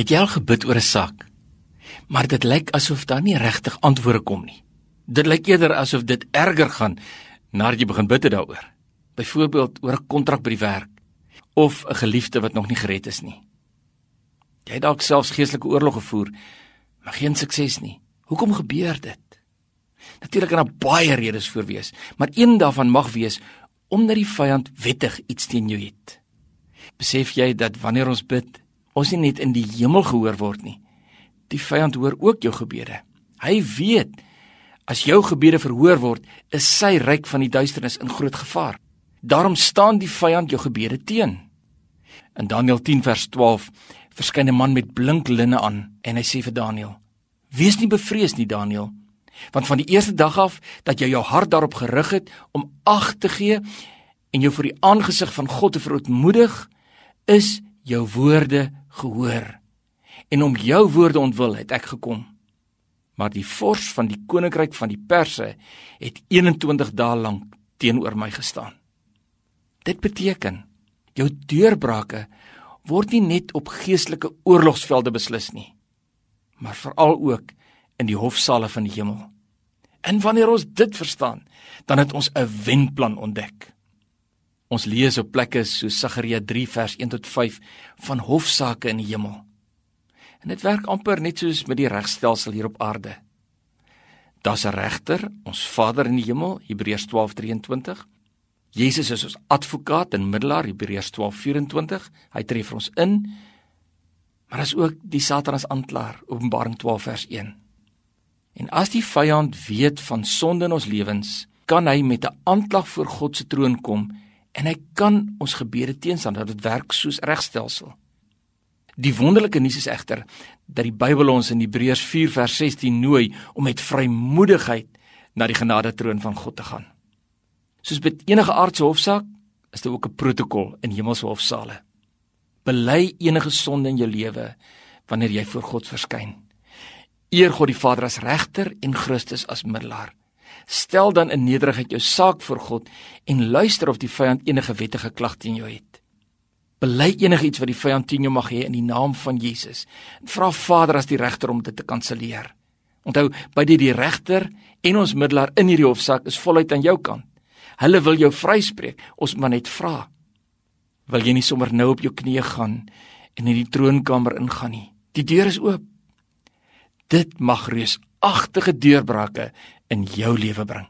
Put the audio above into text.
Het jy al gebid oor 'n saak? Maar dit lyk asof daar nie regtig antwoorde kom nie. Dit lyk eerder asof dit erger gaan nadat jy begin bid daaroor. Byvoorbeeld oor 'n kontrak by die werk of 'n geliefde wat nog nie gered is nie. Jy het dalk selfs geestelike oorlog gevoer, maar geen sukses nie. Hoekom gebeur dit? Natuurlik kan daar baie redes vir wees, maar een daarvan mag wees omdat die vyand wettig iets teen jou het. Besef jy dat wanneer ons bid, ons nie net in die hemel gehoor word nie. Die vyand hoor ook jou gebede. Hy weet as jou gebede verhoor word, is sy ryk van die duisternis in groot gevaar. Daarom staan die vyand jou gebede teen. In Daniël 10 vers 12 verskyn 'n man met blink linne aan en hy sê vir Daniël: "Wees nie bevrees nie, Daniël, want van die eerste dag af dat jy jou hart daarop gerig het om ag te gee en jou voor die aangesig van God te verootmoedig, is jou woorde gehoor. En om jou woorde ontwil het ek gekom. Maar die vors van die koninkryk van die perse het 21 dae lank teenoor my gestaan. Dit beteken jou deurbrake word nie net op geestelike oorlogsvelde beslis nie maar veral ook in die hofsale van die hemel. En wanneer ons dit verstaan dan het ons 'n wenplan ontdek Ons lees op plekke so Sagaria 3 vers 1 tot 5 van hofsaake in die hemel. En dit werk amper net soos met die regstelsel hier op aarde. Daar's 'n regter, ons Vader in die hemel, Hebreërs 12:23. Jesus is ons advokaat en middelaar, Hebreërs 12:24. Hy tree vir ons in. Maar as ook die Satan as aanklaer, Openbaring 12 vers 1. En as die vyand weet van sonde in ons lewens, kan hy met 'n aanklag voor God se troon kom en hy kan ons gebede teenstaan dat dit werk soos regstelsel. Die wonderlike nuus is egter dat die Bybel ons in Hebreërs 4 vers 16 nooi om met vrymoedigheid na die genade troon van God te gaan. Soos met enige aardse hofsaak is daar ook 'n protokol in hemelse hofsale. Bely enige sonde in jou lewe wanneer jy voor God verskyn. Eer God die Vader as regter en Christus as middelaar. Stel dan in nederigheid jou saak voor God en luister of die vyand enige wettige klag teen jou het. Bely enigiets wat die vyand teen jou mag hê in die naam van Jesus. Vra Vader as die regter om dit te kanselleer. Onthou, by die die regter en ons middelaar in hierdie hofsaak is voluit aan jou kant. Hulle wil jou vryspreek. Ons moet net vra. Wil jy nie sommer nou op jou knieë gaan en in die troonkamer ingaan nie? Die deur is oop. Dit mag reusagtige deurbrake in jou lewe bring.